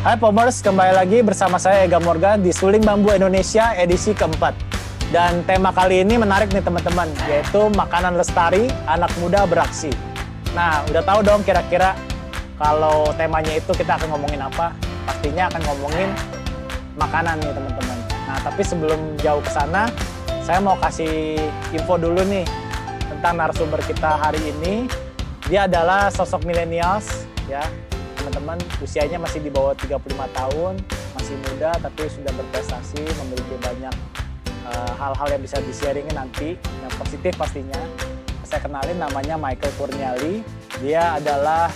Hai Pomers, kembali lagi bersama saya Ega Morgan di Suling Bambu Indonesia edisi keempat. Dan tema kali ini menarik nih teman-teman, yaitu makanan lestari, anak muda beraksi. Nah, udah tahu dong kira-kira kalau temanya itu kita akan ngomongin apa? Pastinya akan ngomongin makanan nih teman-teman. Nah, tapi sebelum jauh ke sana, saya mau kasih info dulu nih tentang narasumber kita hari ini. Dia adalah sosok milenials ya, teman-teman. Usianya masih di bawah 35 tahun masih muda tapi sudah berprestasi memiliki banyak eh, hal-hal uh, yang bisa di-sharingin nanti yang positif pastinya. Saya kenalin namanya Michael Kurniali. Dia adalah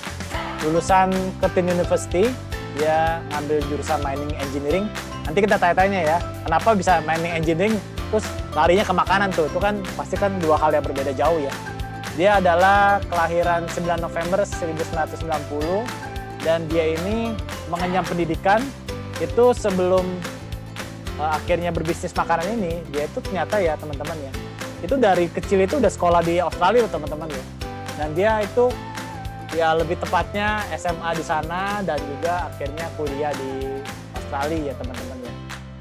lulusan Curtin University. Dia ngambil jurusan mining engineering. Nanti kita tanya-tanya ya kenapa bisa mining engineering? Terus larinya ke makanan tuh. Itu kan pasti kan dua hal yang berbeda jauh ya. Dia adalah kelahiran 9 November 1990 dan dia ini mengenyam pendidikan itu sebelum uh, akhirnya berbisnis makanan ini dia itu ternyata ya teman-teman ya itu dari kecil itu udah sekolah di Australia teman-teman ya. Dan dia itu ya lebih tepatnya SMA di sana dan juga akhirnya kuliah di Australia ya teman-teman ya.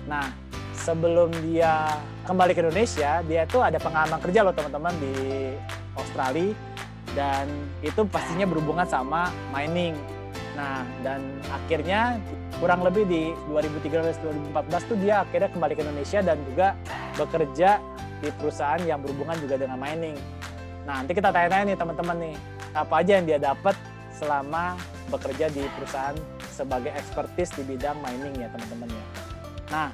Nah sebelum dia kembali ke Indonesia dia itu ada pengalaman kerja loh teman-teman di Australia. Dan itu pastinya berhubungan sama mining Nah, dan akhirnya kurang lebih di 2013-2014 tuh dia akhirnya kembali ke Indonesia dan juga bekerja di perusahaan yang berhubungan juga dengan mining. Nah, nanti kita tanya-tanya nih teman-teman nih, apa aja yang dia dapat selama bekerja di perusahaan sebagai ekspertis di bidang mining ya teman-teman ya. Nah,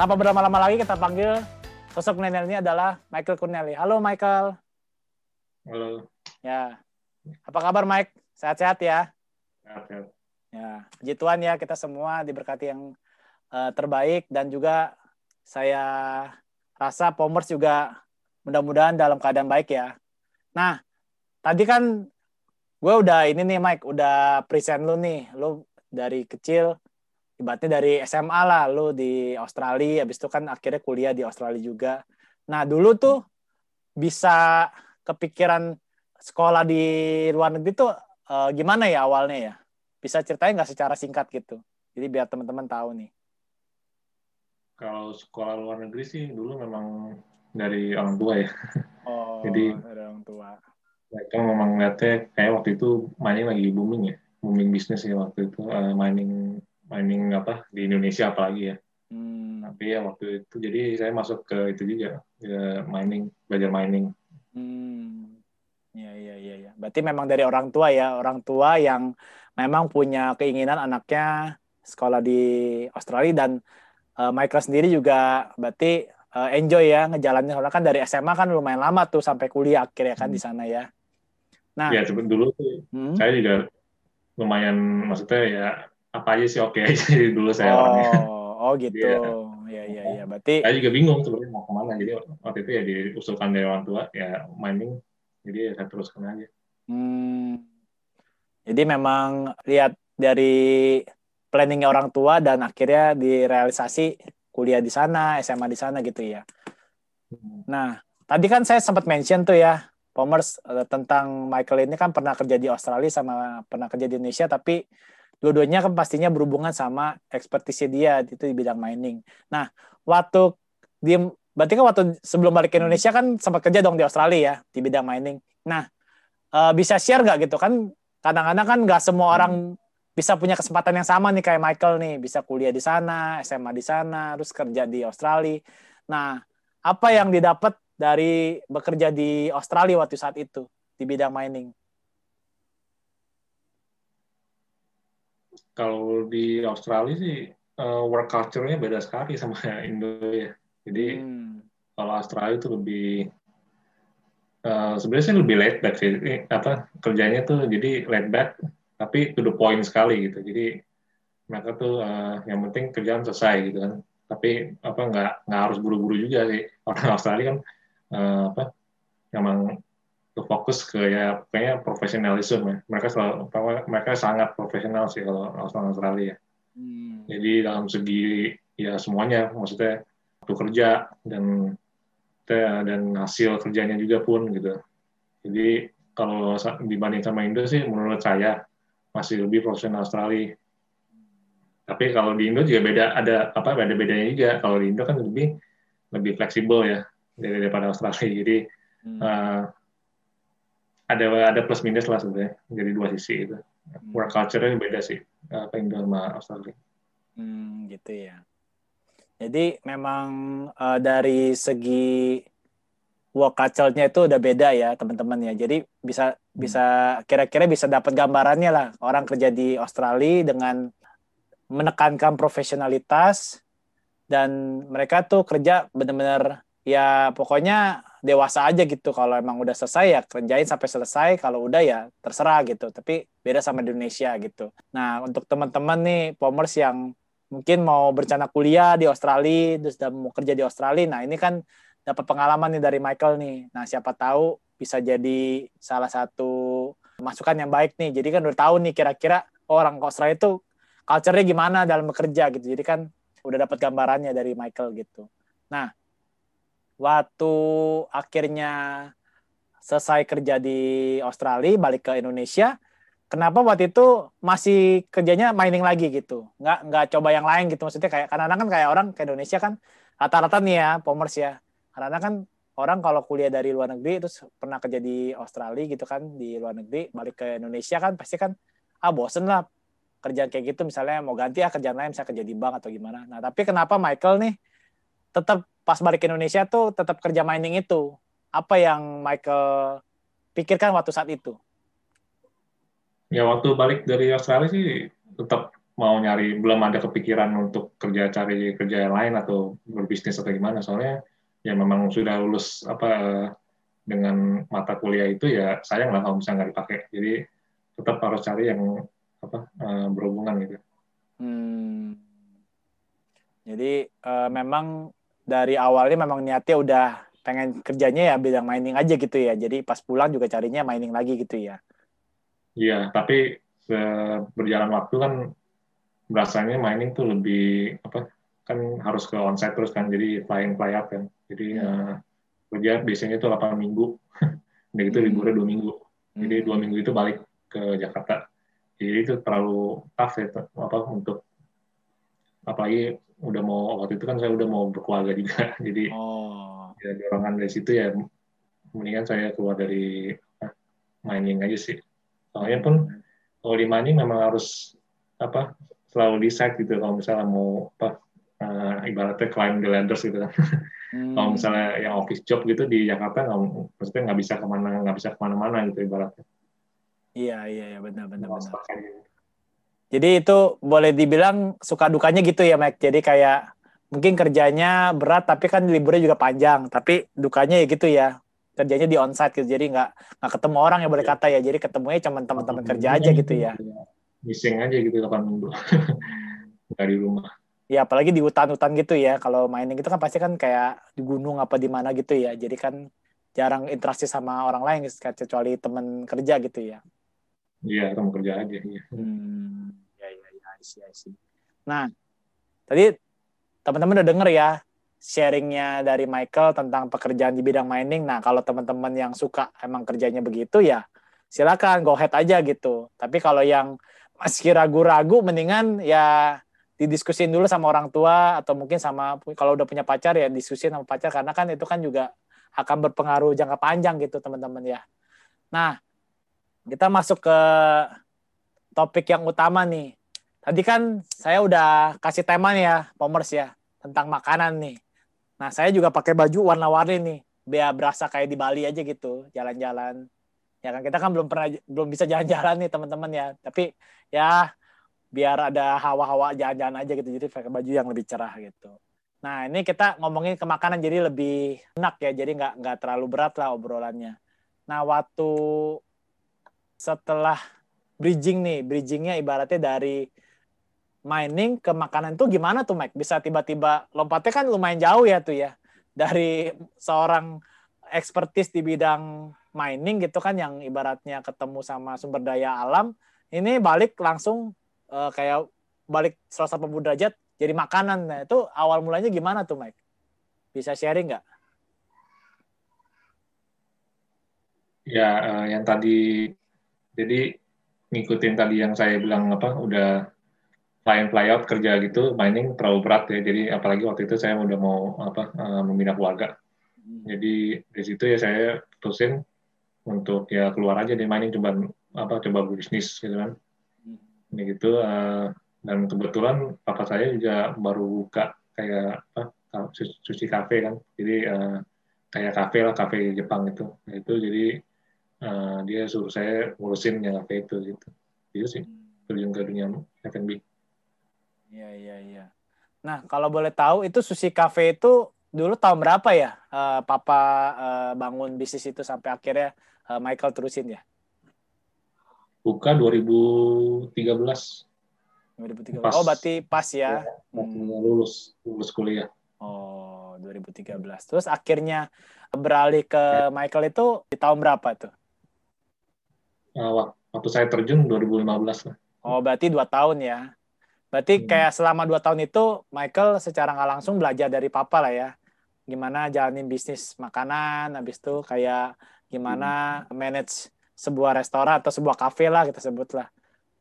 tanpa berlama-lama lagi kita panggil sosok milenial ini adalah Michael Corneli. Halo Michael. Halo. Ya. Apa kabar Mike? Sehat-sehat ya? Ya, puji Tuhan ya kita semua diberkati yang uh, terbaik dan juga saya rasa Pomers juga mudah-mudahan dalam keadaan baik ya. Nah, tadi kan gue udah ini nih Mike, udah present lu nih, lu dari kecil ibaratnya dari SMA lah lu di Australia, habis itu kan akhirnya kuliah di Australia juga. Nah, dulu tuh bisa kepikiran sekolah di luar negeri tuh uh, gimana ya awalnya ya? Bisa ceritain nggak secara singkat gitu? Jadi biar teman-teman tahu nih. Kalau sekolah luar negeri sih dulu memang dari orang tua ya. Oh, Jadi dari orang tua. Mereka memang ngeliatnya kayak waktu itu mining lagi booming ya, booming bisnis ya waktu itu uh, mining mining apa di Indonesia apalagi ya. Hmm. Tapi ya waktu itu jadi saya masuk ke itu juga ke mining belajar mining. Hmm. Iya iya iya ya. Berarti memang dari orang tua ya, orang tua yang memang punya keinginan anaknya sekolah di Australia dan uh, Michael sendiri juga berarti uh, enjoy ya ngejalanin karena kan dari SMA kan lumayan lama tuh sampai kuliah akhirnya kan hmm. di sana ya. Nah, ya sebelum dulu hmm? saya juga lumayan maksudnya ya apa aja sih oke okay aja dulu saya oh, orangnya. Oh gitu. ya ya ya berarti saya juga bingung sebenarnya mau ke mana jadi waktu itu ya diusulkan dari orang tua ya mining jadi ya saya teruskan aja. Hmm. Jadi memang lihat dari planningnya orang tua dan akhirnya direalisasi kuliah di sana, SMA di sana gitu ya. Nah, tadi kan saya sempat mention tuh ya, Pomers uh, tentang Michael ini kan pernah kerja di Australia sama pernah kerja di Indonesia, tapi dua-duanya kan pastinya berhubungan sama ekspertisnya dia itu di bidang mining. Nah, waktu di berarti kan waktu sebelum balik ke Indonesia kan sempat kerja dong di Australia ya di bidang mining. Nah, uh, bisa share nggak gitu kan kadang-kadang kan nggak semua hmm. orang bisa punya kesempatan yang sama nih kayak Michael nih bisa kuliah di sana SMA di sana terus kerja di Australia nah apa yang didapat dari bekerja di Australia waktu saat itu di bidang mining kalau di Australia sih uh, work culture-nya beda sekali sama Indo ya jadi hmm. kalau Australia itu lebih uh, sebenarnya sih lebih laid back sih. Apa kerjanya tuh jadi laid back tapi to the point sekali gitu. Jadi mereka tuh uh, yang penting kerjaan selesai gitu kan. Tapi apa nggak nggak harus buru-buru juga sih. Orang Australia kan uh, apa memang tuh fokus ke ya kayaknya profesionalisme ya. Mereka selalu mereka sangat profesional sih kalau orang Australia. Hmm. jadi dalam segi ya semuanya maksudnya waktu kerja dan dan hasil kerjanya juga pun gitu. Jadi kalau dibanding sama Indo sih menurut saya masih lebih profesional Australia. Tapi kalau di Indo juga beda ada apa ada bedanya juga. Kalau di Indo kan lebih lebih fleksibel ya daripada Australia. Jadi hmm. uh, ada ada plus minus lah sebenarnya. Jadi dua sisi itu. Hmm. Work culture-nya beda sih apa Indo sama Australia. Hmm, gitu ya. Jadi memang uh, dari segi work culture-nya itu udah beda ya teman-teman ya. Jadi bisa hmm. bisa kira-kira bisa dapat gambarannya lah. Orang kerja di Australia dengan menekankan profesionalitas dan mereka tuh kerja benar-benar ya pokoknya dewasa aja gitu. Kalau emang udah selesai ya kerjain sampai selesai. Kalau udah ya terserah gitu. Tapi beda sama di Indonesia gitu. Nah untuk teman-teman nih pomers yang mungkin mau berencana kuliah di Australia terus udah mau kerja di Australia nah ini kan dapat pengalaman nih dari Michael nih nah siapa tahu bisa jadi salah satu masukan yang baik nih jadi kan udah tahu nih kira-kira orang Australia itu culture-nya gimana dalam bekerja gitu. Jadi kan udah dapat gambarannya dari Michael gitu. Nah, waktu akhirnya selesai kerja di Australia, balik ke Indonesia, kenapa waktu itu masih kerjanya mining lagi gitu? Nggak nggak coba yang lain gitu maksudnya kayak karena kan kayak orang ke Indonesia kan rata-rata nih ya, pomers ya. Karena kan orang kalau kuliah dari luar negeri terus pernah kerja di Australia gitu kan di luar negeri balik ke Indonesia kan pasti kan ah bosen lah kerjaan kayak gitu misalnya mau ganti ya kerjaan lain saya kerja di bank atau gimana. Nah, tapi kenapa Michael nih tetap pas balik ke Indonesia tuh tetap kerja mining itu? Apa yang Michael pikirkan waktu saat itu? Ya waktu balik dari Australia sih tetap mau nyari belum ada kepikiran untuk kerja cari kerja yang lain atau berbisnis atau gimana soalnya ya memang sudah lulus apa dengan mata kuliah itu ya sayang lah kalau misalnya nggak dipakai jadi tetap harus cari yang apa uh, berhubungan gitu. Hmm. Jadi uh, memang dari awalnya memang niatnya udah pengen kerjanya ya bidang mining aja gitu ya. Jadi pas pulang juga carinya mining lagi gitu ya. Iya, tapi berjalan waktu kan berasanya mining tuh lebih apa kan harus ke onsite terus kan jadi fly in fly out kan. Jadi hmm. uh, kerja biasanya itu 8 minggu. Dan itu liburnya dua minggu. Jadi hmm. dua minggu itu balik ke Jakarta. Jadi itu terlalu tough ya apa untuk apalagi udah mau waktu itu kan saya udah mau berkeluarga juga. Jadi oh. ya dorongan dari situ ya mendingan saya keluar dari ah, mining aja sih soalnya pun kalau di mining memang harus apa selalu decide gitu kalau misalnya mau apa uh, ibaratnya climb the ladders gitu kan hmm. kalau misalnya yang office job gitu di Jakarta nggak maksudnya nggak bisa ke mana nggak bisa ke mana-mana gitu ibaratnya Iya iya iya benar benar benar. Jadi itu boleh dibilang suka dukanya gitu ya Mike. Jadi kayak mungkin kerjanya berat tapi kan liburnya juga panjang. Tapi dukanya ya gitu ya kerjanya di onsite gitu. Jadi nggak nggak ketemu orang ya boleh iya. kata ya. Jadi ketemunya cuma teman-teman kerja aja gitu ya. Missing aja gitu kapan minggu. Nggak di rumah. Ya apalagi di hutan-hutan gitu ya. Kalau mainin gitu kan pasti kan kayak di gunung apa di mana gitu ya. Jadi kan jarang interaksi sama orang lain kecuali teman kerja gitu ya. Iya, kamu kerja aja. Iya. Hmm, ya, ya, ya, isi, isi. Nah, tadi teman-teman udah denger ya sharingnya dari Michael tentang pekerjaan di bidang mining. Nah, kalau teman-teman yang suka emang kerjanya begitu ya silakan go ahead aja gitu. Tapi kalau yang masih ragu-ragu, mendingan ya didiskusin dulu sama orang tua atau mungkin sama kalau udah punya pacar ya diskusin sama pacar karena kan itu kan juga akan berpengaruh jangka panjang gitu teman-teman ya. Nah, kita masuk ke topik yang utama nih. Tadi kan saya udah kasih tema nih ya, Pomers ya, tentang makanan nih. Nah, saya juga pakai baju warna-warni nih, biar berasa kayak di Bali aja gitu, jalan-jalan. Ya kan kita kan belum pernah belum bisa jalan-jalan nih teman-teman ya, tapi ya biar ada hawa-hawa jalan-jalan aja gitu, jadi pakai baju yang lebih cerah gitu. Nah, ini kita ngomongin ke makanan jadi lebih enak ya, jadi nggak nggak terlalu berat lah obrolannya. Nah, waktu setelah bridging nih, bridgingnya ibaratnya dari mining ke makanan tuh gimana tuh Mike? Bisa tiba-tiba lompatnya kan lumayan jauh ya tuh ya. Dari seorang ekspertis di bidang mining gitu kan yang ibaratnya ketemu sama sumber daya alam, ini balik langsung uh, kayak balik 180 derajat jadi makanan. Nah, itu awal mulanya gimana tuh Mike? Bisa sharing nggak? Ya, uh, yang tadi jadi ngikutin tadi yang saya bilang apa udah fly in fly out kerja gitu mining terlalu berat ya. Jadi apalagi waktu itu saya udah mau apa uh, membina keluarga. Hmm. jadi di situ ya saya putusin untuk ya keluar aja di mining coba apa coba bisnis gitu kan. Hmm. ini gitu uh, dan kebetulan papa saya juga baru buka kayak apa sushi cafe kan. Jadi uh, kayak kafe lah kafe Jepang itu. Nah, itu jadi uh, dia suruh saya ngurusin yang kafe itu gitu. Itu sih hmm. terjun ke dunia F&B iya iya iya nah kalau boleh tahu itu sushi cafe itu dulu tahun berapa ya uh, papa uh, bangun bisnis itu sampai akhirnya uh, Michael terusin ya buka 2013 2013 pas, oh berarti pas ya, ya hmm. lulus lulus kuliah Oh, 2013. Terus akhirnya beralih ke Michael itu di tahun berapa tuh? Uh, waktu saya terjun 2015 lah. Oh, berarti dua tahun ya. Berarti hmm. kayak selama dua tahun itu Michael secara nggak langsung belajar dari papa lah ya. Gimana jalanin bisnis makanan, habis itu kayak gimana hmm. manage sebuah restoran atau sebuah kafe lah kita sebut lah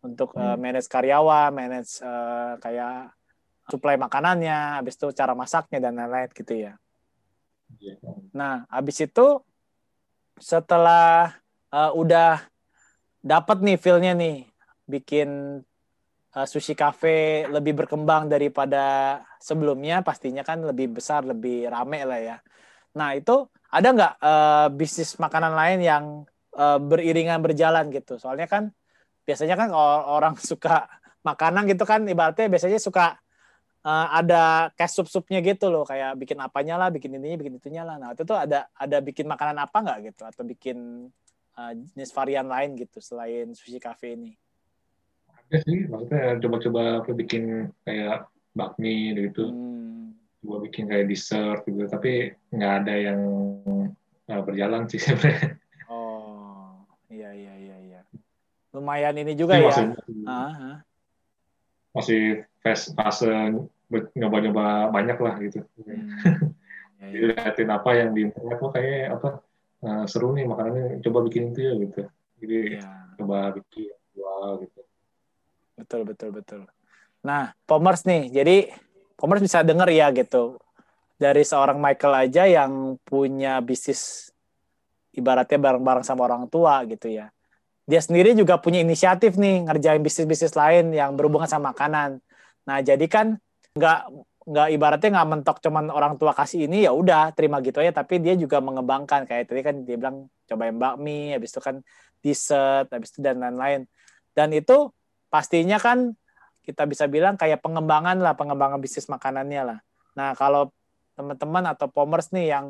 untuk hmm. uh, manage karyawan, manage uh, kayak suplai makanannya, habis itu cara masaknya dan lain-lain gitu ya. Iya. Nah, habis itu setelah uh, udah dapat nih feel-nya nih bikin uh, sushi cafe lebih berkembang daripada sebelumnya pastinya kan lebih besar lebih rame lah ya. Nah itu ada nggak uh, bisnis makanan lain yang uh, beriringan berjalan gitu? Soalnya kan biasanya kan orang suka makanan gitu kan ibaratnya biasanya suka uh, ada kayak sup-supnya gitu loh kayak bikin apanya lah bikin ininya bikin itunya lah. Nah itu tuh ada ada bikin makanan apa nggak gitu? Atau bikin uh, jenis varian lain gitu selain sushi cafe ini ada sih maksudnya coba-coba aku bikin kayak bakmi gitu hmm. coba bikin kayak dessert gitu tapi nggak ada yang uh, berjalan sih sebenarnya oh iya iya iya iya lumayan ini juga ini ya masih, uh -huh. masih fase fase nyoba-nyoba banyak lah gitu. Hmm. Ya, ya. liatin apa yang di internet kok kayak apa uh, seru nih makanannya coba bikin itu ya gitu. Jadi ya. coba bikin jual gitu. Betul betul betul. Nah, Pomers nih. Jadi Pomers bisa denger ya gitu. Dari seorang Michael aja yang punya bisnis ibaratnya bareng-bareng sama orang tua gitu ya. Dia sendiri juga punya inisiatif nih ngerjain bisnis-bisnis lain yang berhubungan sama makanan Nah, jadi kan nggak nggak ibaratnya nggak mentok cuman orang tua kasih ini ya udah terima gitu aja tapi dia juga mengembangkan kayak tadi kan dia bilang cobain bakmi habis itu kan dessert habis itu dan lain-lain dan itu pastinya kan kita bisa bilang kayak pengembangan lah pengembangan bisnis makanannya lah. Nah kalau teman-teman atau pomers nih yang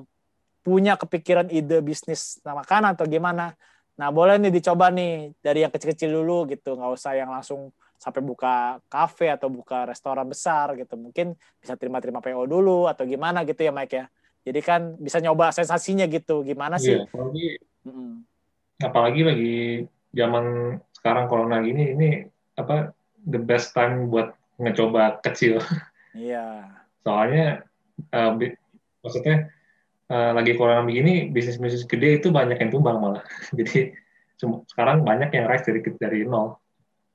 punya kepikiran ide bisnis makanan atau gimana nah boleh nih dicoba nih dari yang kecil-kecil dulu gitu. Nggak usah yang langsung sampai buka kafe atau buka restoran besar gitu. Mungkin bisa terima-terima PO dulu atau gimana gitu ya Mike ya. Jadi kan bisa nyoba sensasinya gitu. Gimana sih? Iya, apalagi mm apalagi lagi zaman sekarang corona gini ini apa the best time buat ngecoba kecil iya soalnya uh, maksudnya uh, lagi corona begini bisnis bisnis gede itu banyak yang tumbang malah jadi sekarang banyak yang rise dari dari nol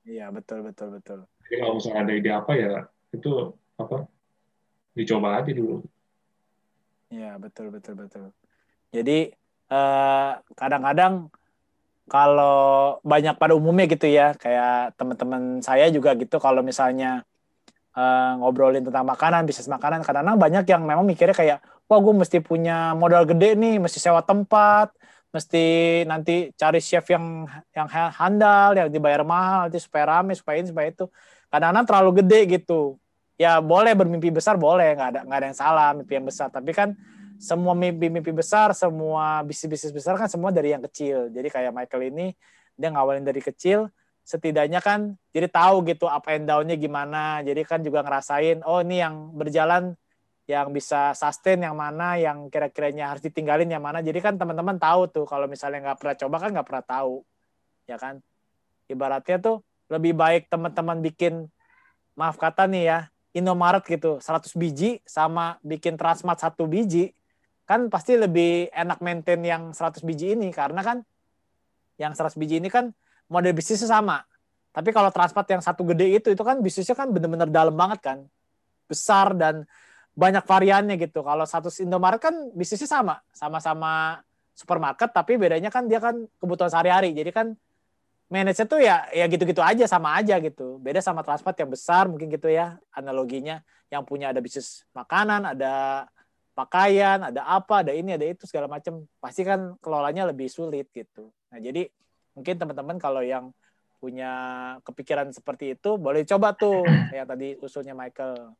Iya betul betul betul. Jadi kalau misalnya ada ide apa ya itu apa dicoba aja dulu. Iya betul betul betul. Jadi kadang eh, kadang-kadang kalau banyak pada umumnya gitu ya kayak teman-teman saya juga gitu kalau misalnya uh, ngobrolin tentang makanan bisnis makanan kadang-kadang banyak yang memang mikirnya kayak wah gue mesti punya modal gede nih mesti sewa tempat mesti nanti cari chef yang yang handal yang dibayar mahal nanti supaya rame supaya ini supaya itu. Kadang-kadang terlalu gede gitu. Ya boleh bermimpi besar boleh nggak ada nggak ada yang salah mimpi yang besar. Tapi kan semua mimpi-mimpi besar semua bisnis-bisnis besar kan semua dari yang kecil jadi kayak Michael ini dia ngawalin dari kecil setidaknya kan jadi tahu gitu up and down-nya gimana jadi kan juga ngerasain oh ini yang berjalan yang bisa sustain yang mana, yang kira-kiranya harus ditinggalin yang mana. Jadi kan teman-teman tahu tuh kalau misalnya nggak pernah coba kan nggak pernah tahu, ya kan? Ibaratnya tuh lebih baik teman-teman bikin maaf kata nih ya Indomaret gitu 100 biji sama bikin Transmart satu biji kan pasti lebih enak maintain yang 100 biji ini karena kan yang 100 biji ini kan model bisnisnya sama Tapi kalau transport yang satu gede itu, itu kan bisnisnya kan bener-bener dalam banget kan. Besar dan banyak variannya gitu. Kalau satu Indomaret kan bisnisnya sama. Sama-sama supermarket, tapi bedanya kan dia kan kebutuhan sehari-hari. Jadi kan manage tuh ya ya gitu-gitu aja sama aja gitu. Beda sama transport yang besar mungkin gitu ya analoginya yang punya ada bisnis makanan, ada pakaian, ada apa, ada ini, ada itu segala macam. Pasti kan kelolanya lebih sulit gitu. Nah, jadi mungkin teman-teman kalau yang punya kepikiran seperti itu boleh coba tuh yang tadi usulnya Michael.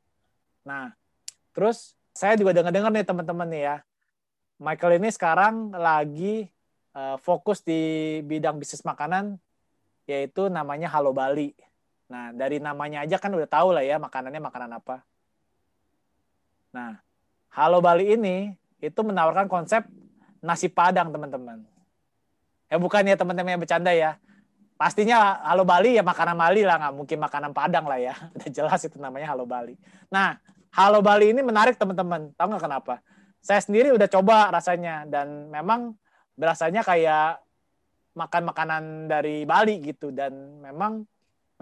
Nah, terus saya juga dengar-dengar nih teman-teman nih ya. Michael ini sekarang lagi uh, fokus di bidang bisnis makanan yaitu namanya Halo Bali. Nah, dari namanya aja kan udah tahu lah ya makanannya makanan apa. Nah, Halo Bali ini itu menawarkan konsep nasi padang, teman-teman. Eh bukan ya teman-teman yang bercanda ya. Pastinya Halo Bali ya makanan Bali lah nggak mungkin makanan Padang lah ya. Udah jelas itu namanya Halo Bali. Nah Halo Bali ini menarik teman-teman. Tahu nggak kenapa? Saya sendiri udah coba rasanya dan memang berasanya kayak makan makanan dari Bali gitu dan memang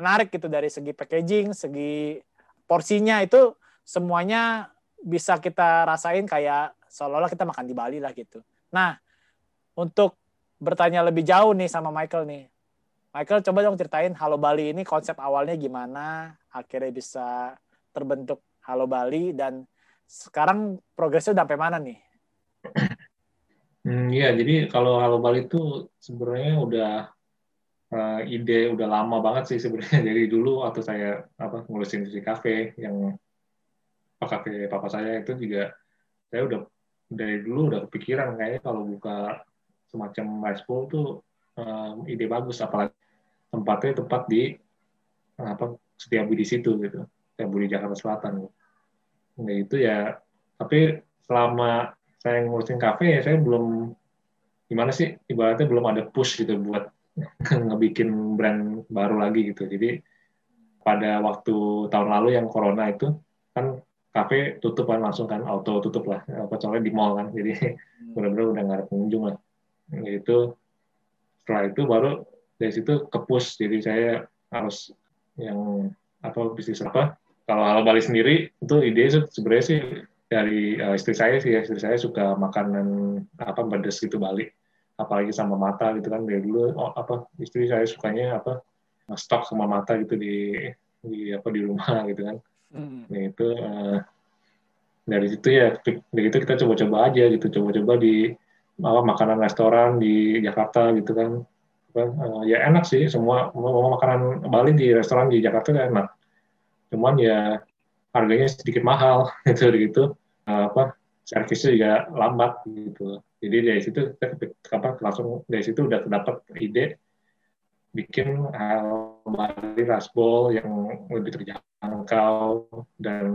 menarik gitu dari segi packaging segi porsinya itu semuanya bisa kita rasain kayak seolah-olah kita makan di Bali lah gitu. Nah untuk bertanya lebih jauh nih sama Michael nih. Michael coba dong ceritain Halo Bali ini konsep awalnya gimana, akhirnya bisa terbentuk Halo Bali dan sekarang progresnya udah sampai mana nih? Hmm, ya, jadi kalau Halo Bali itu sebenarnya udah uh, ide udah lama banget sih sebenarnya. Dari dulu waktu saya apa ngurusin di kafe yang kafe papa saya itu juga saya udah dari dulu udah kepikiran kayaknya kalau buka semacam rice bowl tuh um, ide bagus. Apalagi tempatnya tepat di apa setiap di situ gitu. Setiap di Jakarta Selatan. Nah itu ya tapi selama saya ngurusin kafe ya saya belum gimana sih ibaratnya belum ada push gitu buat ngebikin brand baru lagi gitu. Jadi pada waktu tahun lalu yang corona itu kan kafe tutup kan langsung kan auto tutup lah. Kecuali di mall kan jadi hmm. benar-benar udah nggak ada pengunjung lah. Itu setelah itu baru dari situ ke push jadi saya harus yang apa bisnis apa kalau hal Bali sendiri itu ide itu sebenarnya sih dari uh, istri saya sih istri saya suka makanan apa pedas gitu Bali. Apalagi sama mata gitu kan. Dari dulu oh, apa istri saya sukanya apa stok sama mata gitu di di apa di rumah gitu kan mm. nah itu uh, dari situ ya dari itu kita coba-coba aja gitu. Coba-coba di apa makanan restoran di Jakarta gitu kan. Uh, ya enak sih semua mau makanan Bali di restoran di Jakarta kan enak. Cuman ya harganya sedikit mahal gitu gitu uh, apa servisnya juga lambat gitu. Jadi dari situ kita apa langsung dari situ udah dapat ide bikin hal Bali rasbol yang lebih terjangkau dan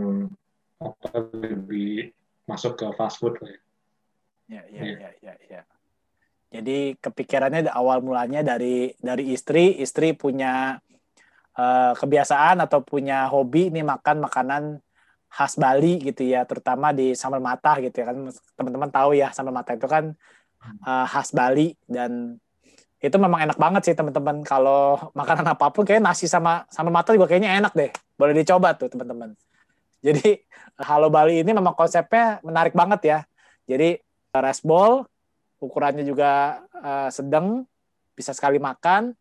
apa lebih masuk ke fast food lah ya. Ya, ya, ya, ya, ya. ya. Jadi kepikirannya awal mulanya dari dari istri, istri punya uh, kebiasaan atau punya hobi nih makan makanan khas Bali gitu ya, terutama di sambal mata gitu ya kan teman-teman tahu ya sambal mata itu kan uh, khas Bali dan itu memang enak banget sih teman-teman. Kalau makanan apa pun kayak nasi sama sambal mata juga kayaknya enak deh. Boleh dicoba tuh teman-teman. Jadi Halo Bali ini memang konsepnya menarik banget ya. Jadi rice bowl ukurannya juga uh, sedang, bisa sekali makan.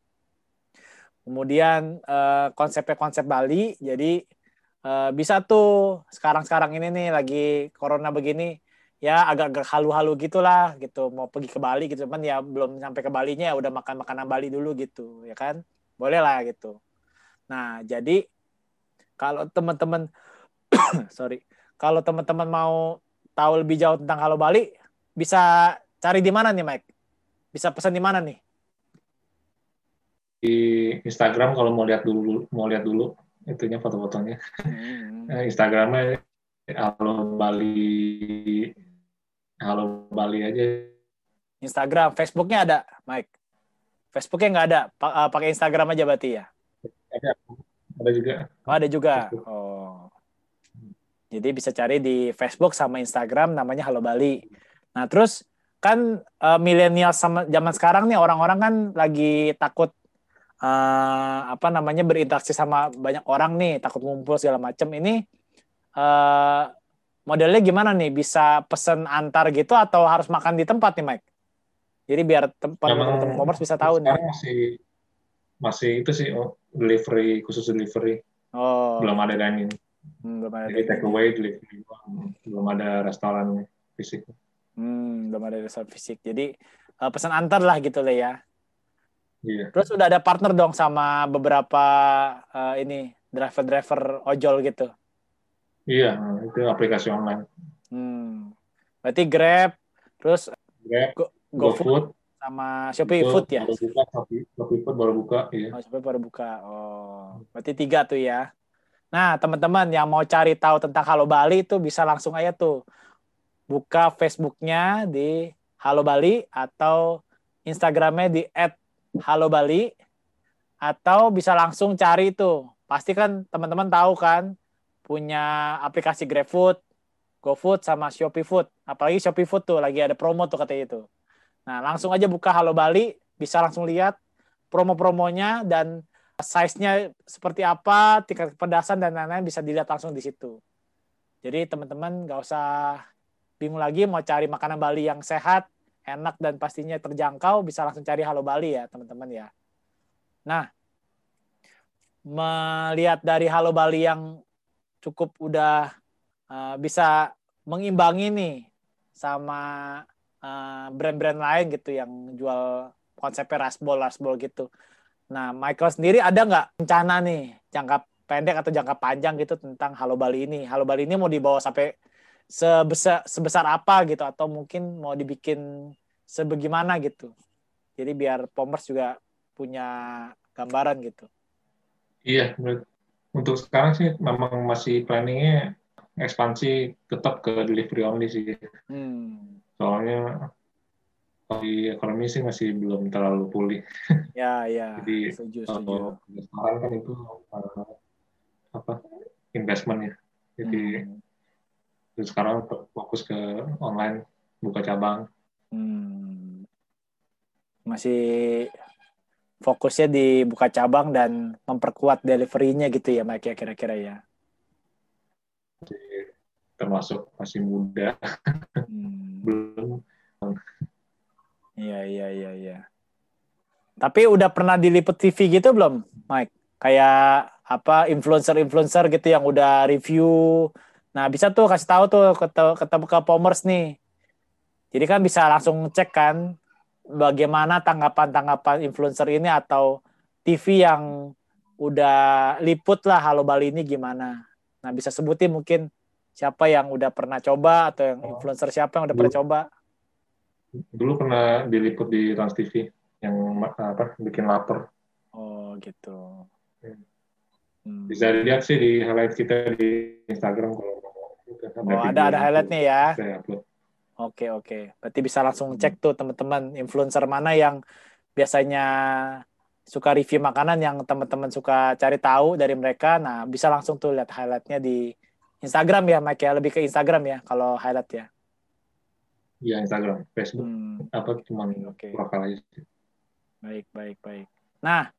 Kemudian uh, konsepnya konsep Bali, jadi uh, bisa tuh sekarang-sekarang ini nih lagi corona begini, ya agak-agak halu-halu gitulah gitu, mau pergi ke Bali gitu, cuman ya belum sampai ke Balinya ya udah makan makanan Bali dulu gitu, ya kan? Boleh lah gitu. Nah, jadi kalau teman-teman sorry, kalau teman-teman mau tahu lebih jauh tentang Halo Bali, bisa Cari di mana nih, Mike? Bisa pesan di mana nih? Di Instagram kalau mau lihat dulu, mau lihat dulu itunya foto-fotonya. Hmm. Eh, Instagramnya Halo Bali, Halo Bali aja. Instagram, Facebooknya ada, Mike? Facebooknya nggak ada, eh, pakai Instagram aja berarti ya? Ada, ada juga. Oh, ada juga. Facebook. Oh. Jadi bisa cari di Facebook sama Instagram namanya Halo Bali. Nah, terus kan uh, milenial sama zaman sekarang nih orang-orang kan lagi takut uh, apa namanya berinteraksi sama banyak orang nih, takut ngumpul segala macam. Ini uh, modelnya gimana nih? Bisa pesen antar gitu atau harus makan di tempat nih, Mike? Jadi biar tempat teman bisa tahu nih. Masih masih itu sih oh, delivery khusus delivery. Oh. Belum ada dining. Hmm, belum ada Jadi take away delivery. Belum ada restoran fisik. Hmm, belum ada restoran fisik. Jadi uh, pesan antar lah gitu lah ya. Iya. Terus udah ada partner dong sama beberapa uh, ini driver-driver ojol gitu. Iya, itu aplikasi online. Hmm. Berarti Grab, terus Grab, Go, GoFood, sama Shopee Food ya. Baru buka, Shopee, Shopee Food baru buka, iya. Oh, Shopee baru buka. Oh, berarti tiga tuh ya. Nah, teman-teman yang mau cari tahu tentang Halo Bali itu bisa langsung aja tuh buka Facebooknya di Halo Bali atau Instagramnya di @halobali atau bisa langsung cari itu. Pasti kan teman-teman tahu kan punya aplikasi GrabFood, GoFood sama Shopee Food. Apalagi Shopee Food tuh lagi ada promo tuh katanya itu. Nah, langsung aja buka Halo Bali, bisa langsung lihat promo-promonya dan size-nya seperti apa, tingkat kepedasan dan lain-lain bisa dilihat langsung di situ. Jadi teman-teman nggak usah bingung lagi mau cari makanan Bali yang sehat, enak dan pastinya terjangkau, bisa langsung cari Halo Bali ya teman-teman ya. Nah, melihat dari Halo Bali yang cukup udah uh, bisa mengimbangi nih sama uh, brand-brand lain gitu yang jual konsepnya rasbol rasbol gitu. Nah, Michael sendiri ada nggak rencana nih jangka pendek atau jangka panjang gitu tentang Halo Bali ini? Halo Bali ini mau dibawa sampai sebesar sebesar apa gitu atau mungkin mau dibikin sebagaimana gitu. Jadi biar Pomers juga punya gambaran gitu. Iya, untuk sekarang sih memang masih planningnya ekspansi tetap ke delivery only sih. Hmm. Soalnya di ekonomi sih masih belum terlalu pulih. Ya, ya. Jadi setuju, sekarang kan itu uh, apa investment ya. Jadi hmm. sekarang fokus ke online, buka cabang. Hmm. Masih fokusnya di buka cabang dan memperkuat deliverynya gitu ya, Mike ya kira-kira ya. Termasuk masih muda, hmm. belum Iya, iya, iya, iya. Tapi udah pernah diliput TV gitu belum, Mike? Kayak apa influencer-influencer gitu yang udah review. Nah, bisa tuh kasih tahu tuh ketemu ke Pomers nih. Jadi kan bisa langsung cek kan bagaimana tanggapan-tanggapan influencer ini atau TV yang udah liput lah Halo Bali ini gimana. Nah, bisa sebutin mungkin siapa yang udah pernah coba atau yang influencer siapa yang udah pernah coba dulu pernah diliput di Trans TV yang apa bikin lapar. Oh gitu. Hmm. Bisa dilihat sih di highlight kita di Instagram kalau mau. Oh ada ada highlightnya ya. Oke oke. Berarti bisa langsung cek tuh teman-teman influencer mana yang biasanya suka review makanan yang teman-teman suka cari tahu dari mereka. Nah bisa langsung tuh lihat highlightnya di Instagram ya Mike ya lebih ke Instagram ya kalau highlight ya. Iya Instagram, Facebook, hmm. apa cuma okay. lokal aja. Baik, baik, baik. Nah,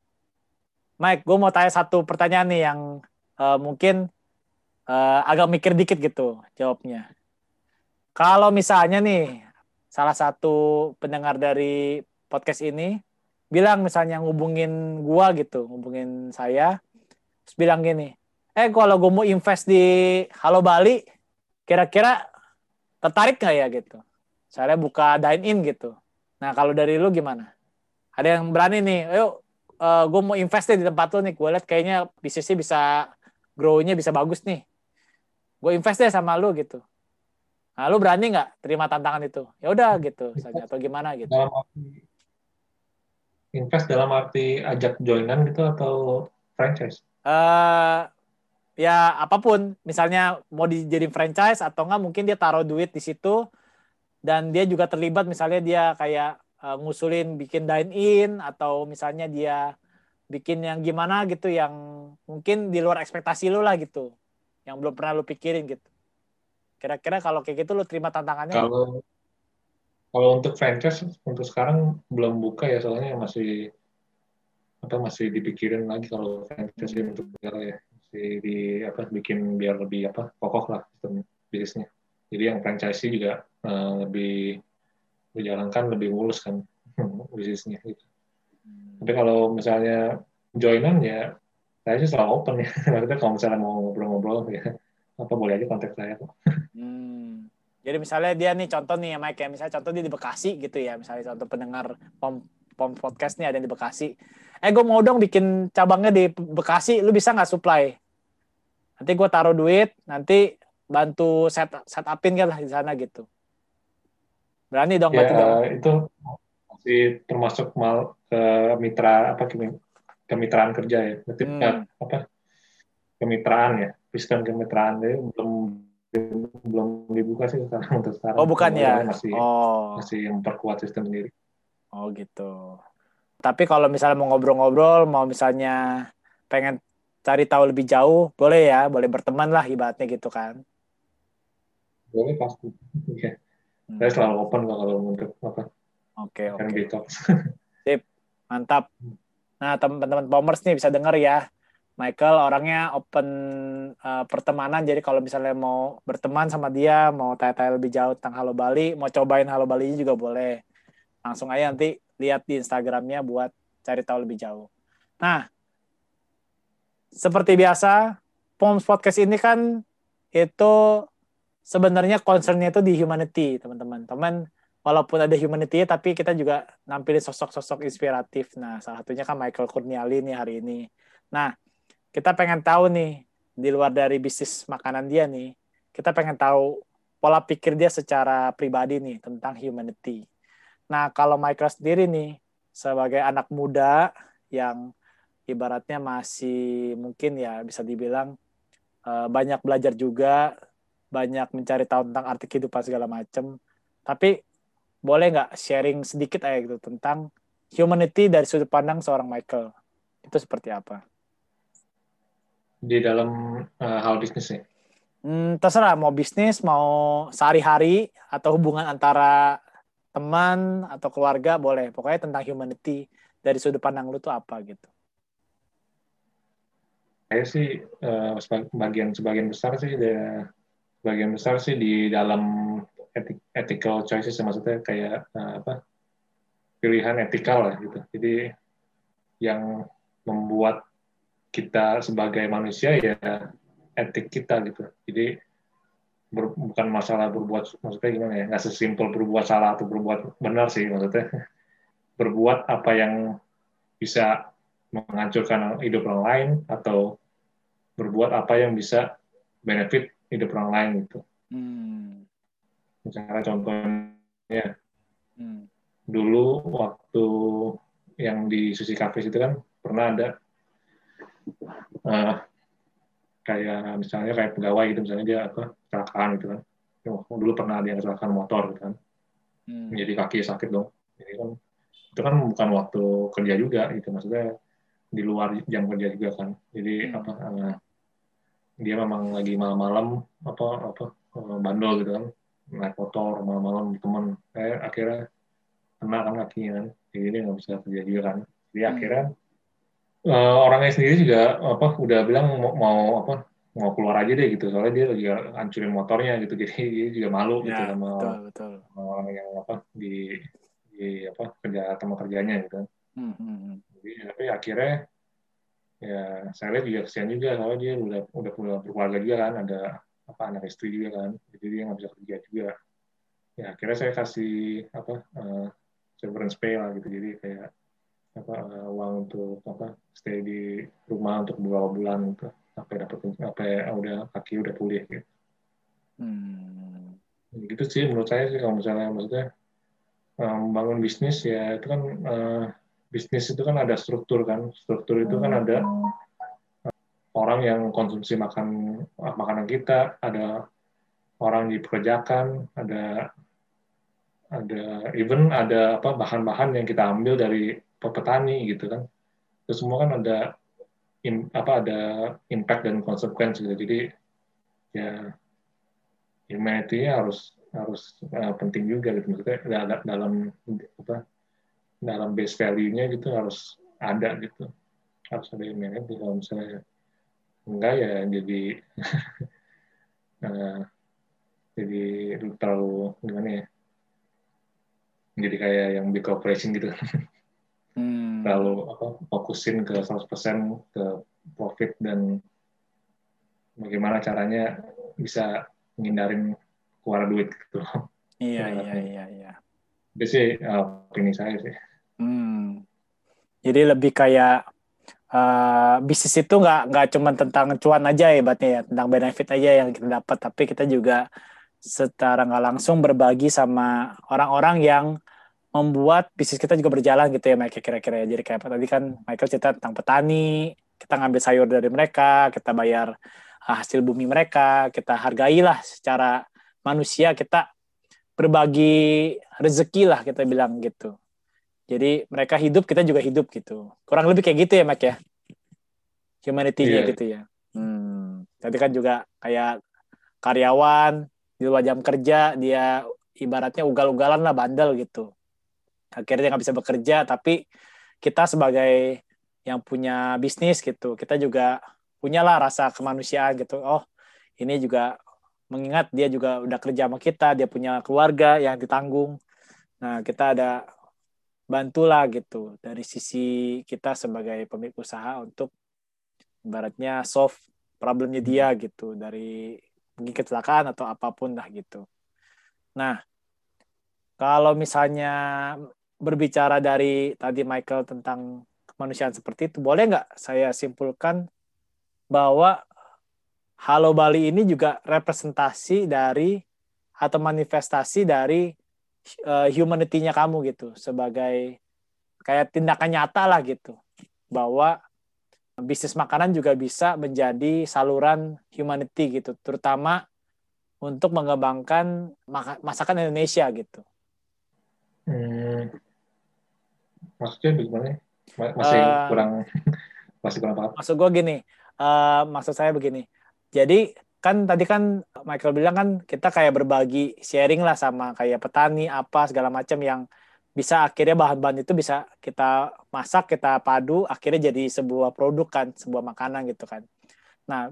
Mike, gue mau tanya satu pertanyaan nih yang uh, mungkin uh, agak mikir dikit gitu jawabnya. Kalau misalnya nih salah satu pendengar dari podcast ini bilang misalnya ngubungin gua gitu, ngubungin saya, terus bilang gini, eh kalau gue mau invest di Halo Bali, kira-kira tertarik nggak ya gitu? Saya buka dine in gitu. Nah kalau dari lu gimana? Ada yang berani nih, ayo uh, eh, gue mau invest di tempat lu nih. Gue liat kayaknya bisnisnya bisa grow-nya bisa bagus nih. Gue invest deh sama lu gitu. Nah, lu berani nggak terima tantangan itu? Ya udah gitu saja atau gimana gitu. Dalam arti, invest dalam arti ajak joinan gitu atau franchise? Uh, ya apa pun. Misalnya mau dijadiin franchise atau enggak mungkin dia taruh duit di situ dan dia juga terlibat misalnya dia kayak uh, ngusulin bikin dine in atau misalnya dia bikin yang gimana gitu yang mungkin di luar ekspektasi lu lah gitu yang belum pernah lu pikirin gitu kira-kira kalau kayak gitu lu terima tantangannya kalau kalau untuk franchise untuk sekarang belum buka ya soalnya masih apa masih dipikirin lagi kalau franchise untuk negara ya masih di apa bikin biar lebih apa kokoh lah bisnisnya jadi yang franchise juga uh, lebih dijalankan lebih mulus kan bisnisnya gitu. Tapi kalau misalnya joinan ya saya sih selalu open ya. Maksudnya kalau misalnya mau ngobrol-ngobrol ya apa boleh aja kontak saya kok. Hmm. Jadi misalnya dia nih contoh nih ya Mike ya, misalnya contoh dia di Bekasi gitu ya, misalnya contoh pendengar pom, pom podcast nih ada di Bekasi. Eh gue mau dong bikin cabangnya di Bekasi, lu bisa nggak supply? Nanti gue taruh duit, nanti bantu set set upin kan lah di sana gitu. Berani dong ya, dong. itu masih termasuk mal ke mitra apa kemitraan kerja ya. Berarti hmm. Apa kemitraan ya, sistem kemitraan itu belum belum dibuka sih sekarang untuk sekarang. Oh bukan ya? Masih oh. masih memperkuat sistem sendiri. Oh gitu. Tapi kalau misalnya mau ngobrol-ngobrol, mau misalnya pengen cari tahu lebih jauh, boleh ya, boleh berteman lah ibaratnya gitu kan? Boleh pasti. Ya. Hmm. Saya selalu open kalau untuk apa. Oke, okay, oke. Okay. Sip, mantap. Nah, teman-teman Pomers nih bisa dengar ya. Michael orangnya open uh, pertemanan, jadi kalau misalnya mau berteman sama dia, mau tanya-tanya lebih jauh tentang Halo Bali, mau cobain Halo Bali juga boleh. Langsung aja nanti lihat di Instagramnya buat cari tahu lebih jauh. Nah, seperti biasa, Poms Podcast ini kan itu sebenarnya concernnya itu di humanity teman-teman teman walaupun ada humanity tapi kita juga nampilin sosok-sosok inspiratif nah salah satunya kan Michael Kurniali nih hari ini nah kita pengen tahu nih di luar dari bisnis makanan dia nih kita pengen tahu pola pikir dia secara pribadi nih tentang humanity nah kalau Michael sendiri nih sebagai anak muda yang ibaratnya masih mungkin ya bisa dibilang eh, banyak belajar juga banyak mencari tahu tentang arti kehidupan segala macam. Tapi boleh nggak sharing sedikit aja gitu tentang humanity dari sudut pandang seorang Michael? Itu seperti apa? Di dalam uh, hal bisnis ya? Hmm, terserah mau bisnis, mau sehari-hari atau hubungan antara teman atau keluarga boleh. Pokoknya tentang humanity dari sudut pandang lu tuh apa gitu. Saya sih uh, sebagian sebagian besar sih sebagian besar sih di dalam ethical choices maksudnya kayak uh, apa pilihan etikal lah gitu. Jadi yang membuat kita sebagai manusia ya etik kita gitu. Jadi ber, bukan masalah berbuat maksudnya gimana ya nggak sesimpel berbuat salah atau berbuat benar sih maksudnya berbuat apa yang bisa menghancurkan hidup orang lain atau berbuat apa yang bisa benefit hidup orang lain gitu. Hmm. Misalnya contohnya hmm. dulu waktu yang di Susi Cafe itu kan pernah ada uh, kayak misalnya kayak pegawai gitu misalnya dia apa kecelakaan gitu kan. Dulu pernah dia kecelakaan motor gitu kan. Hmm. Jadi kaki sakit dong. Jadi kan itu kan bukan waktu kerja juga gitu maksudnya di luar jam kerja juga kan. Jadi hmm. apa uh, dia memang lagi malam-malam apa apa eh, bandel gitu kan naik motor malam-malam teman eh akhirnya kena kan kakinya kan jadi dia nggak bisa kerja juga kan jadi hmm. akhirnya uh, orangnya sendiri juga apa udah bilang mau, mau apa mau keluar aja deh gitu. Soalnya dia juga hancurin motornya gitu jadi dia juga malu gitu ya, gitu sama, betul, betul. orang yang apa di di apa kerja sama kerjanya gitu kan. Hmm, hmm, hmm. jadi tapi akhirnya ya saya lihat juga kesian juga. Soalnya dia udah udah punya berkeluarga juga kan ada apa anak istri juga kan. Jadi dia nggak bisa kerja juga. Ya akhirnya saya kasih apa uh, severance pay lah gitu. Jadi kayak apa uh, uang untuk apa stay di rumah untuk beberapa bulan gitu. Sampai dapat sampai udah kaki udah pulih gitu. Hmm. gitu sih menurut saya sih kalau misalnya maksudnya membangun bisnis ya itu kan uh, bisnis itu kan ada struktur kan. Struktur itu kan ada orang yang konsumsi makan makanan kita ada orang dipekerjakan ada ada even ada apa bahan-bahan yang kita ambil dari petani gitu kan. Itu semua kan ada in, apa ada impact dan konsekuensi gitu. Jadi ya humanity-nya harus harus uh, penting juga gitu. Maksudnya dalam apa dalam base value-nya gitu harus ada gitu. Harus ada manage kalau misalnya enggak ya jadi uh, jadi terlalu gimana ya jadi kayak yang big corporation gitu. Hmm. terlalu apa fokusin ke 100% ke profit dan bagaimana caranya bisa menghindarin keluar duit gitu iya iya iya iya. Itu sih uh, opini saya sih. Hmm. jadi lebih kayak uh, bisnis itu nggak nggak cuma tentang cuan aja ya ya tentang benefit aja yang kita dapat tapi kita juga secara nggak langsung berbagi sama orang-orang yang membuat bisnis kita juga berjalan gitu ya Michael kira-kira ya jadi kayak tadi kan Michael cerita tentang petani kita ngambil sayur dari mereka kita bayar uh, hasil bumi mereka kita hargailah secara manusia kita berbagi rezeki lah kita bilang gitu jadi mereka hidup, kita juga hidup gitu. Kurang lebih kayak gitu ya, Mak ya. Humanity-nya yeah. gitu ya. Hmm. Tadi kan juga kayak karyawan di luar jam kerja dia ibaratnya ugal-ugalan lah bandel gitu. Akhirnya nggak bisa bekerja, tapi kita sebagai yang punya bisnis gitu, kita juga punyalah rasa kemanusiaan gitu. Oh, ini juga mengingat dia juga udah kerja sama kita, dia punya keluarga yang ditanggung. Nah, kita ada bantulah gitu dari sisi kita sebagai pemilik usaha untuk ibaratnya solve problemnya dia hmm. gitu dari mungkin kecelakaan atau apa pun lah gitu. Nah, kalau misalnya berbicara dari tadi Michael tentang kemanusiaan seperti itu, boleh nggak saya simpulkan bahwa Halo Bali ini juga representasi dari atau manifestasi dari uh, humanity-nya kamu gitu sebagai kayak tindakan nyata lah gitu bahwa bisnis makanan juga bisa menjadi saluran humanity gitu terutama untuk mengembangkan masakan Indonesia gitu. Hmm, maksudnya bagaimana? Masih uh, kurang masih kurang paham. Maksud gue gini, uh, maksud saya begini. Jadi kan tadi kan Michael bilang kan kita kayak berbagi sharing lah sama kayak petani apa segala macam yang bisa akhirnya bahan-bahan itu bisa kita masak kita padu akhirnya jadi sebuah produk kan sebuah makanan gitu kan nah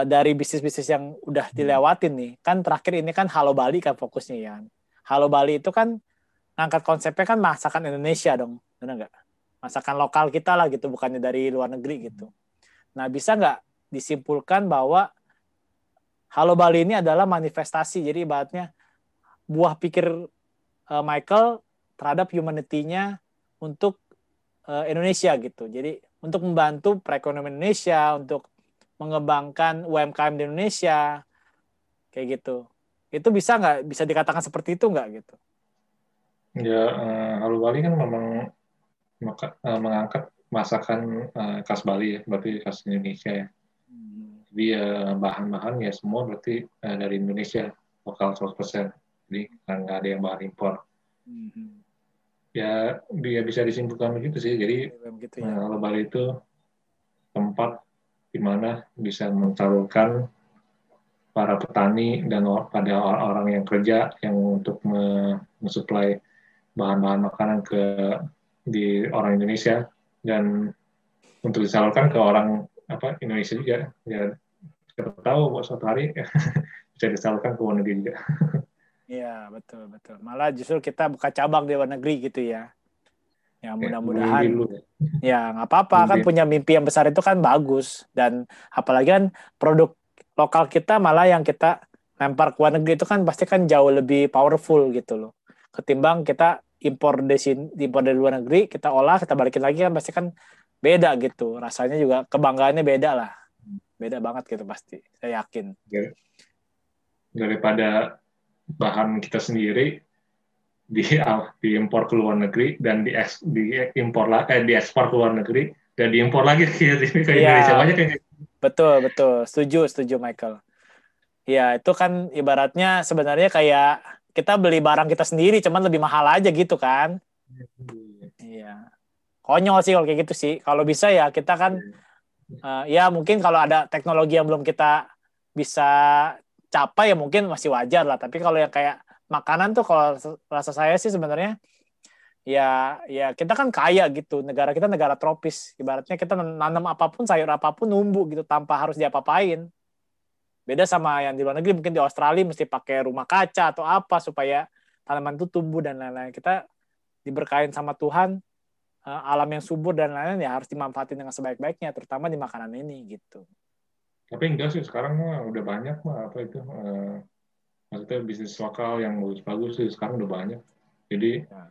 dari bisnis-bisnis yang udah hmm. dilewatin nih kan terakhir ini kan Halo Bali kan fokusnya ya Halo Bali itu kan ngangkat konsepnya kan masakan Indonesia dong benar nggak masakan lokal kita lah gitu bukannya dari luar negeri gitu nah bisa nggak disimpulkan bahwa Halo Bali ini adalah manifestasi. Jadi ibaratnya buah pikir uh, Michael terhadap humanity-nya untuk uh, Indonesia gitu. Jadi untuk membantu perekonomian Indonesia, untuk mengembangkan UMKM di Indonesia, kayak gitu. Itu bisa nggak? Bisa dikatakan seperti itu nggak gitu? Ya, uh, Halo Bali kan memang maka, uh, mengangkat masakan uh, khas Bali ya, berarti khas Indonesia ya. Jadi ya bahan-bahan ya semua berarti uh, dari Indonesia lokal 100%. Jadi nggak ada yang bahan impor. Mm-hmm. Ya dia bisa disimpulkan begitu sih. Jadi begitu, ya. kalau Bali itu tempat di mana bisa mencalurkan para petani dan pada orang-orang yang kerja yang untuk mensuplai bahan-bahan makanan ke di orang Indonesia dan untuk disalurkan ke orang apa Indonesia juga ya siapa tahu suatu hari bisa disalurkan ke luar negeri juga. Iya betul betul. Malah justru kita buka cabang di luar negeri gitu ya. Ya mudah-mudahan. Ya nggak apa-apa kan punya mimpi yang besar itu kan bagus dan apalagi kan produk lokal kita malah yang kita lempar ke luar negeri itu kan pasti kan jauh lebih powerful gitu loh. Ketimbang kita impor dari sini, impor dari luar negeri, kita olah, kita balikin lagi kan pasti kan beda gitu. Rasanya juga kebanggaannya beda lah beda banget gitu pasti saya yakin daripada bahan kita sendiri di diimpor ke luar negeri dan di diimpor eh diekspor ke luar negeri dan diimpor lagi ke, ke ya, Indonesia. Banyak yang betul betul. Setuju setuju Michael. Ya itu kan ibaratnya sebenarnya kayak kita beli barang kita sendiri cuman lebih mahal aja gitu kan? Iya. Konyol sih kalau kayak gitu sih. Kalau bisa ya kita kan iya. uh, ya mungkin kalau ada teknologi yang belum kita bisa capai ya mungkin masih wajar lah. Tapi kalau yang kayak makanan tuh kalau rasa saya sih sebenarnya ya ya kita kan kaya gitu. Negara kita negara tropis. Ibaratnya kita nanam apa pun sayur apa pun numbuh gitu tanpa harus diapa-apain. Beda sama yang di luar negeri. Mungkin di Australia mesti pakai rumah kaca atau apa supaya tanaman itu tumbuh dan lain-lain. Kita diberkain sama Tuhan eh, alam yang subur dan lain-lain ya harus dimanfaatin dengan sebaik-baiknya terutama di makanan ini gitu tapi enggak sih sekarang mah udah banyak mah apa itu uh, maksudnya bisnis lokal yang bagus-bagus sih sekarang udah banyak. Jadi ya.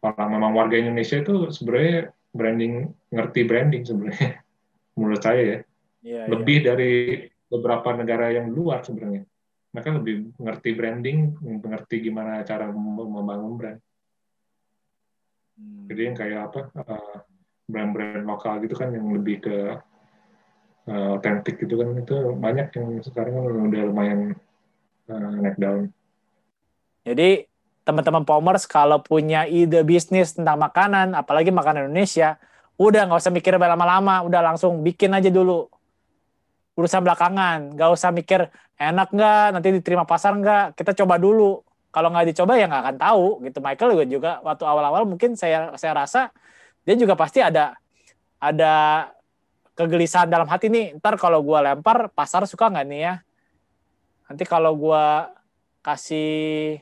orang memang warga Indonesia itu sebenarnya branding ngerti branding sebenarnya menurut saya ya. Yeah, lebih yeah. dari beberapa negara yang luar sebenarnya. Mereka lebih ngerti branding mengerti gimana cara membangun brand. Hmm. jadi yang kayak apa uh, brand-brand lokal gitu kan yang lebih ke otentik uh, gitu kan itu banyak yang sekarang udah lumayan uh, naik down jadi teman-teman Pomers kalau punya ide bisnis tentang makanan, apalagi makanan Indonesia, udah nggak usah mikir lama-lama, udah langsung bikin aja dulu. Urusan belakangan, nggak usah mikir enak nggak, nanti diterima pasar nggak, kita coba dulu. Kalau nggak dicoba ya nggak akan tahu gitu. Michael juga, juga waktu awal-awal mungkin saya saya rasa dia juga pasti ada ada kegelisahan dalam hati nih. Ntar kalau gue lempar pasar suka nggak nih ya? Nanti kalau gue kasih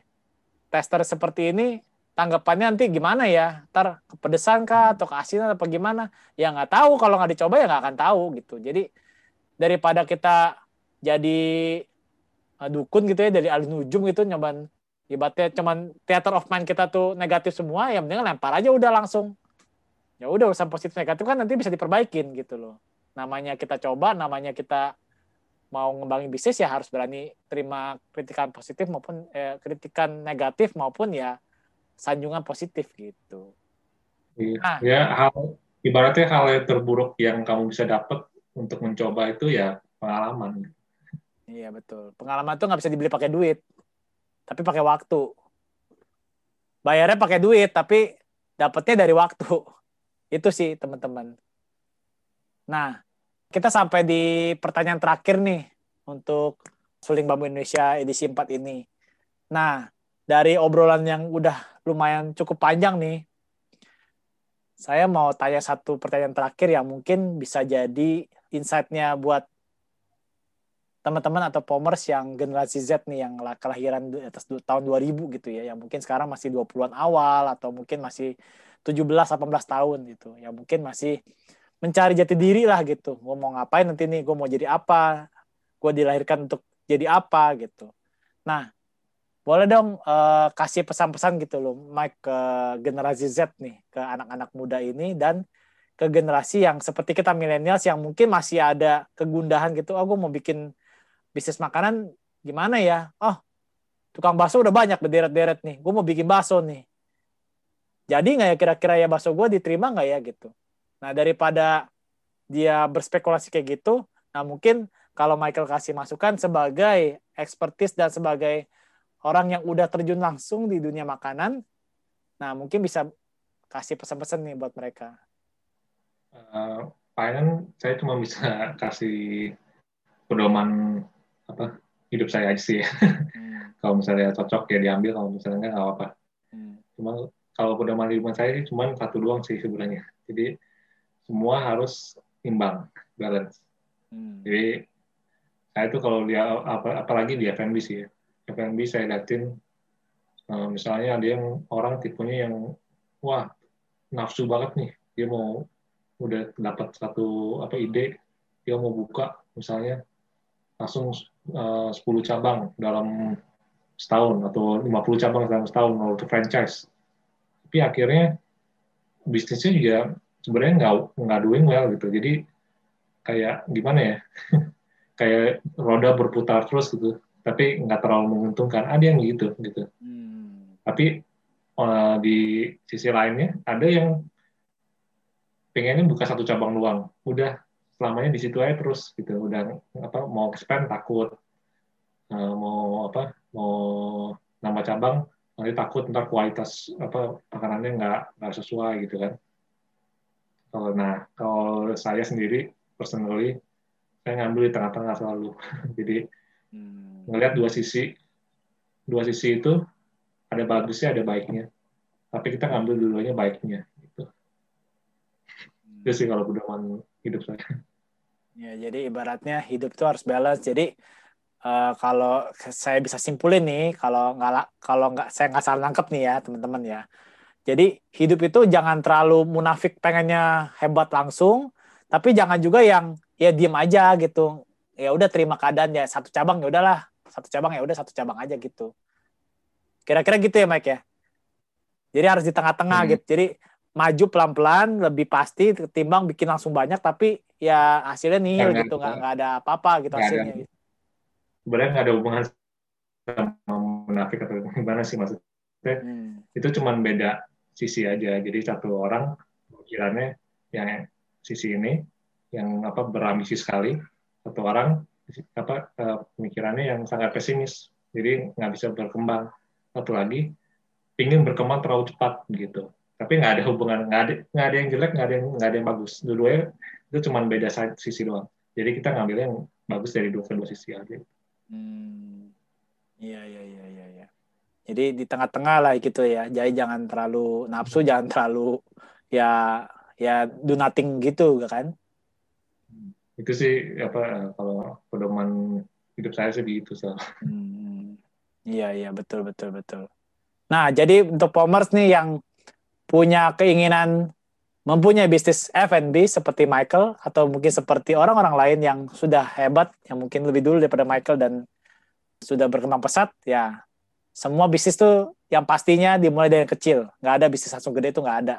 tester seperti ini tanggapannya nanti gimana ya? Ntar kepedesan kah atau keasinan apa gimana? Ya nggak tahu kalau nggak dicoba ya nggak akan tahu gitu. Jadi daripada kita jadi eh, dukun gitu ya dari alun ujung gitu nyoban ibaratnya cuman theater of mind kita tuh negatif semua ya mendingan lempar aja udah langsung ya udah urusan positif negatif kan nanti bisa diperbaikin gitu loh namanya kita coba namanya kita mau ngembangin bisnis ya harus berani terima kritikan positif maupun eh, kritikan negatif maupun ya sanjungan positif gitu. Iya. Nah, ya hal ibaratnya hal yang terburuk yang kamu bisa dapat untuk mencoba itu ya pengalaman. Iya betul. Pengalaman itu nggak bisa dibeli pakai duit, tapi pakai waktu. Bayarnya pakai duit, tapi dapatnya dari waktu. Itu sih teman-teman. Nah, kita sampai di pertanyaan terakhir nih untuk Suling Bambu Indonesia edisi 4 ini. Nah, dari obrolan yang udah lumayan cukup panjang nih, saya mau tanya satu pertanyaan terakhir yang mungkin bisa jadi insight-nya buat teman-teman atau pomers yang generasi Z nih yang kelahiran atas tahun 2000 gitu ya, yang mungkin sekarang masih 20-an awal atau mungkin masih 17-18 tahun gitu, yang mungkin masih mencari jati diri lah gitu. Gue mau ngapain nanti nih? Gue mau jadi apa? Gue dilahirkan untuk jadi apa gitu. Nah boleh dong uh, kasih pesan-pesan gitu loh Mike ke generasi Z nih ke anak-anak muda ini dan ke generasi yang seperti kita milenials yang mungkin masih ada kegundahan gitu. Oh gue mau bikin bisnis makanan gimana ya? Oh tukang bakso udah banyak berderet-deret nih. Gue mau bikin bakso nih jadi nggak ya kira-kira ya bakso gue diterima nggak ya gitu Nah, daripada dia berspekulasi kayak gitu, nah mungkin kalau Michael kasih masukan sebagai expertise dan sebagai orang yang udah terjun langsung di dunia makanan, nah mungkin bisa kasih pesan-pesan nih buat mereka. Uh, Paling saya cuma bisa kasih pedoman apa hidup saya aja sih. Hmm. kalau misalnya cocok ya diambil, kalau misalnya nggak apa-apa. Hmm. Cuma kalau pedoman hidup saya cuma satu doang sih sebenarnya. Jadi semua harus imbang, balance. Hmm. Jadi saya itu kalau dia apa, apalagi di FNB sih ya. FNB saya liatin uh, misalnya ada yang orang tipenya yang wah nafsu banget nih dia mau udah dapat satu apa ide dia mau buka misalnya langsung uh, 10 cabang dalam setahun atau 50 cabang dalam setahun itu franchise tapi akhirnya bisnisnya juga sebenarnya nggak nggak doing well gitu. Jadi kayak gimana ya? Kayak roda berputar terus gitu. Tapi nggak terlalu menguntungkan. Ada yang gitu gitu. Hmm. tapi uh, di sisi lainnya ada yang pengennya buka satu cabang doang. Udah selamanya di situ aja terus gitu. Udah apa mau spend takut. Uh, mau apa mau nambah cabang nanti takut ntar kualitas apa makanannya nggak nggak sesuai gitu kan kalau nah kalau saya sendiri personally saya ngambil di tengah-tengah selalu. Jadi hmm. ngelihat dua sisi, dua sisi itu ada bagusnya, ada baiknya. tapi kita ngambil dulunya baiknya gitu. Hmm. Itu sih kalau pedoman hidup saya. Ya, jadi ibaratnya hidup itu harus balance. Jadi uh, kalau saya bisa simpulin nih, kalau nggak kalau nggak saya nggak salah nangkep nih ya teman-teman ya. Jadi hidup itu jangan terlalu munafik pengennya hebat langsung, tapi jangan juga yang ya diem aja gitu. Ya udah terima keadaan ya satu cabang ya udahlah, satu cabang ya udah satu cabang aja gitu. Kira-kira gitu ya Mike ya. Jadi harus di tengah-tengah hmm. gitu. Jadi maju pelan-pelan lebih pasti ketimbang bikin langsung banyak tapi ya hasilnya nihil gitu nggak nggak ada apa-apa gitu hasilnya. Ada. Sebenarnya nggak ada hubungan sama munafik atau gimana sih maksudnya? Hmm. Itu cuma beda sisi aja. Jadi satu orang pikirannya yang sisi ini yang apa berambisi sekali, satu orang apa eh, pemikirannya yang sangat pesimis. Jadi nggak bisa berkembang. Satu lagi ingin berkembang terlalu cepat gitu tapi nggak ada hubungan nggak ada nggak ada yang jelek nggak ada yang nggak ada yang bagus dua-duanya itu cuma beda sisi doang jadi kita ngambil yang bagus dari dua kedua sisi aja hmm. iya iya iya iya ya. jadi di tengah-tengah lah gitu ya jadi jangan terlalu nafsu jangan terlalu ya ya do nothing gitu kan itu sih apa kalau pedoman hidup saya sih begitu so. Hmm. Iya iya betul betul betul. Nah jadi untuk pomers nih yang punya keinginan mempunyai bisnis F&B seperti Michael atau mungkin seperti orang-orang lain yang sudah hebat yang mungkin lebih dulu daripada Michael dan sudah berkembang pesat ya semua bisnis tuh yang pastinya dimulai dari yang kecil. Nggak ada bisnis langsung gede itu nggak ada.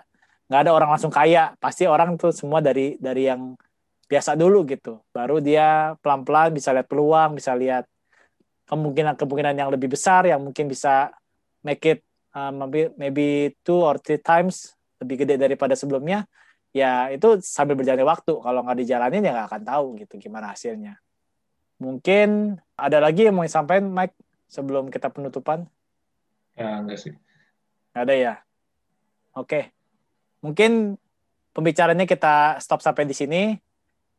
Nggak ada orang langsung kaya. Pasti orang tuh semua dari dari yang biasa dulu gitu. Baru dia pelan-pelan bisa lihat peluang bisa lihat kemungkinan-kemungkinan yang lebih besar yang mungkin bisa make it uh, maybe maybe two or three times lebih gede daripada sebelumnya ya itu sambil berjalan waktu. Kalau nggak dijalanin ya nggak akan tahu gitu gimana hasilnya. Mungkin ada lagi yang mau disampaikan Mike sebelum kita penutupan? Ya enggak sih. Ada ya? Oke. Mungkin pembicaranya kita stop sampai di sini.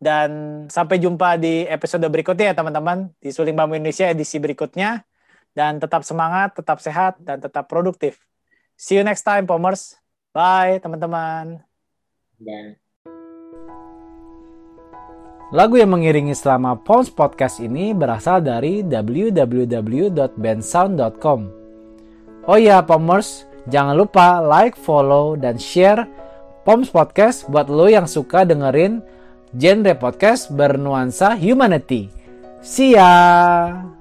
Dan sampai jumpa di episode berikutnya ya teman-teman di Suling Bambu Indonesia edisi berikutnya. Dan tetap semangat, tetap sehat, dan tetap produktif. See you next time, Pomers. Bye, teman-teman. Bye. Lagu yang mengiringi selama Poms Podcast ini berasal dari www.bandsound.com. Oh ya, Pomers, jangan lupa like, follow, dan share Poms Podcast buat lo yang suka dengerin genre podcast bernuansa humanity. See ya!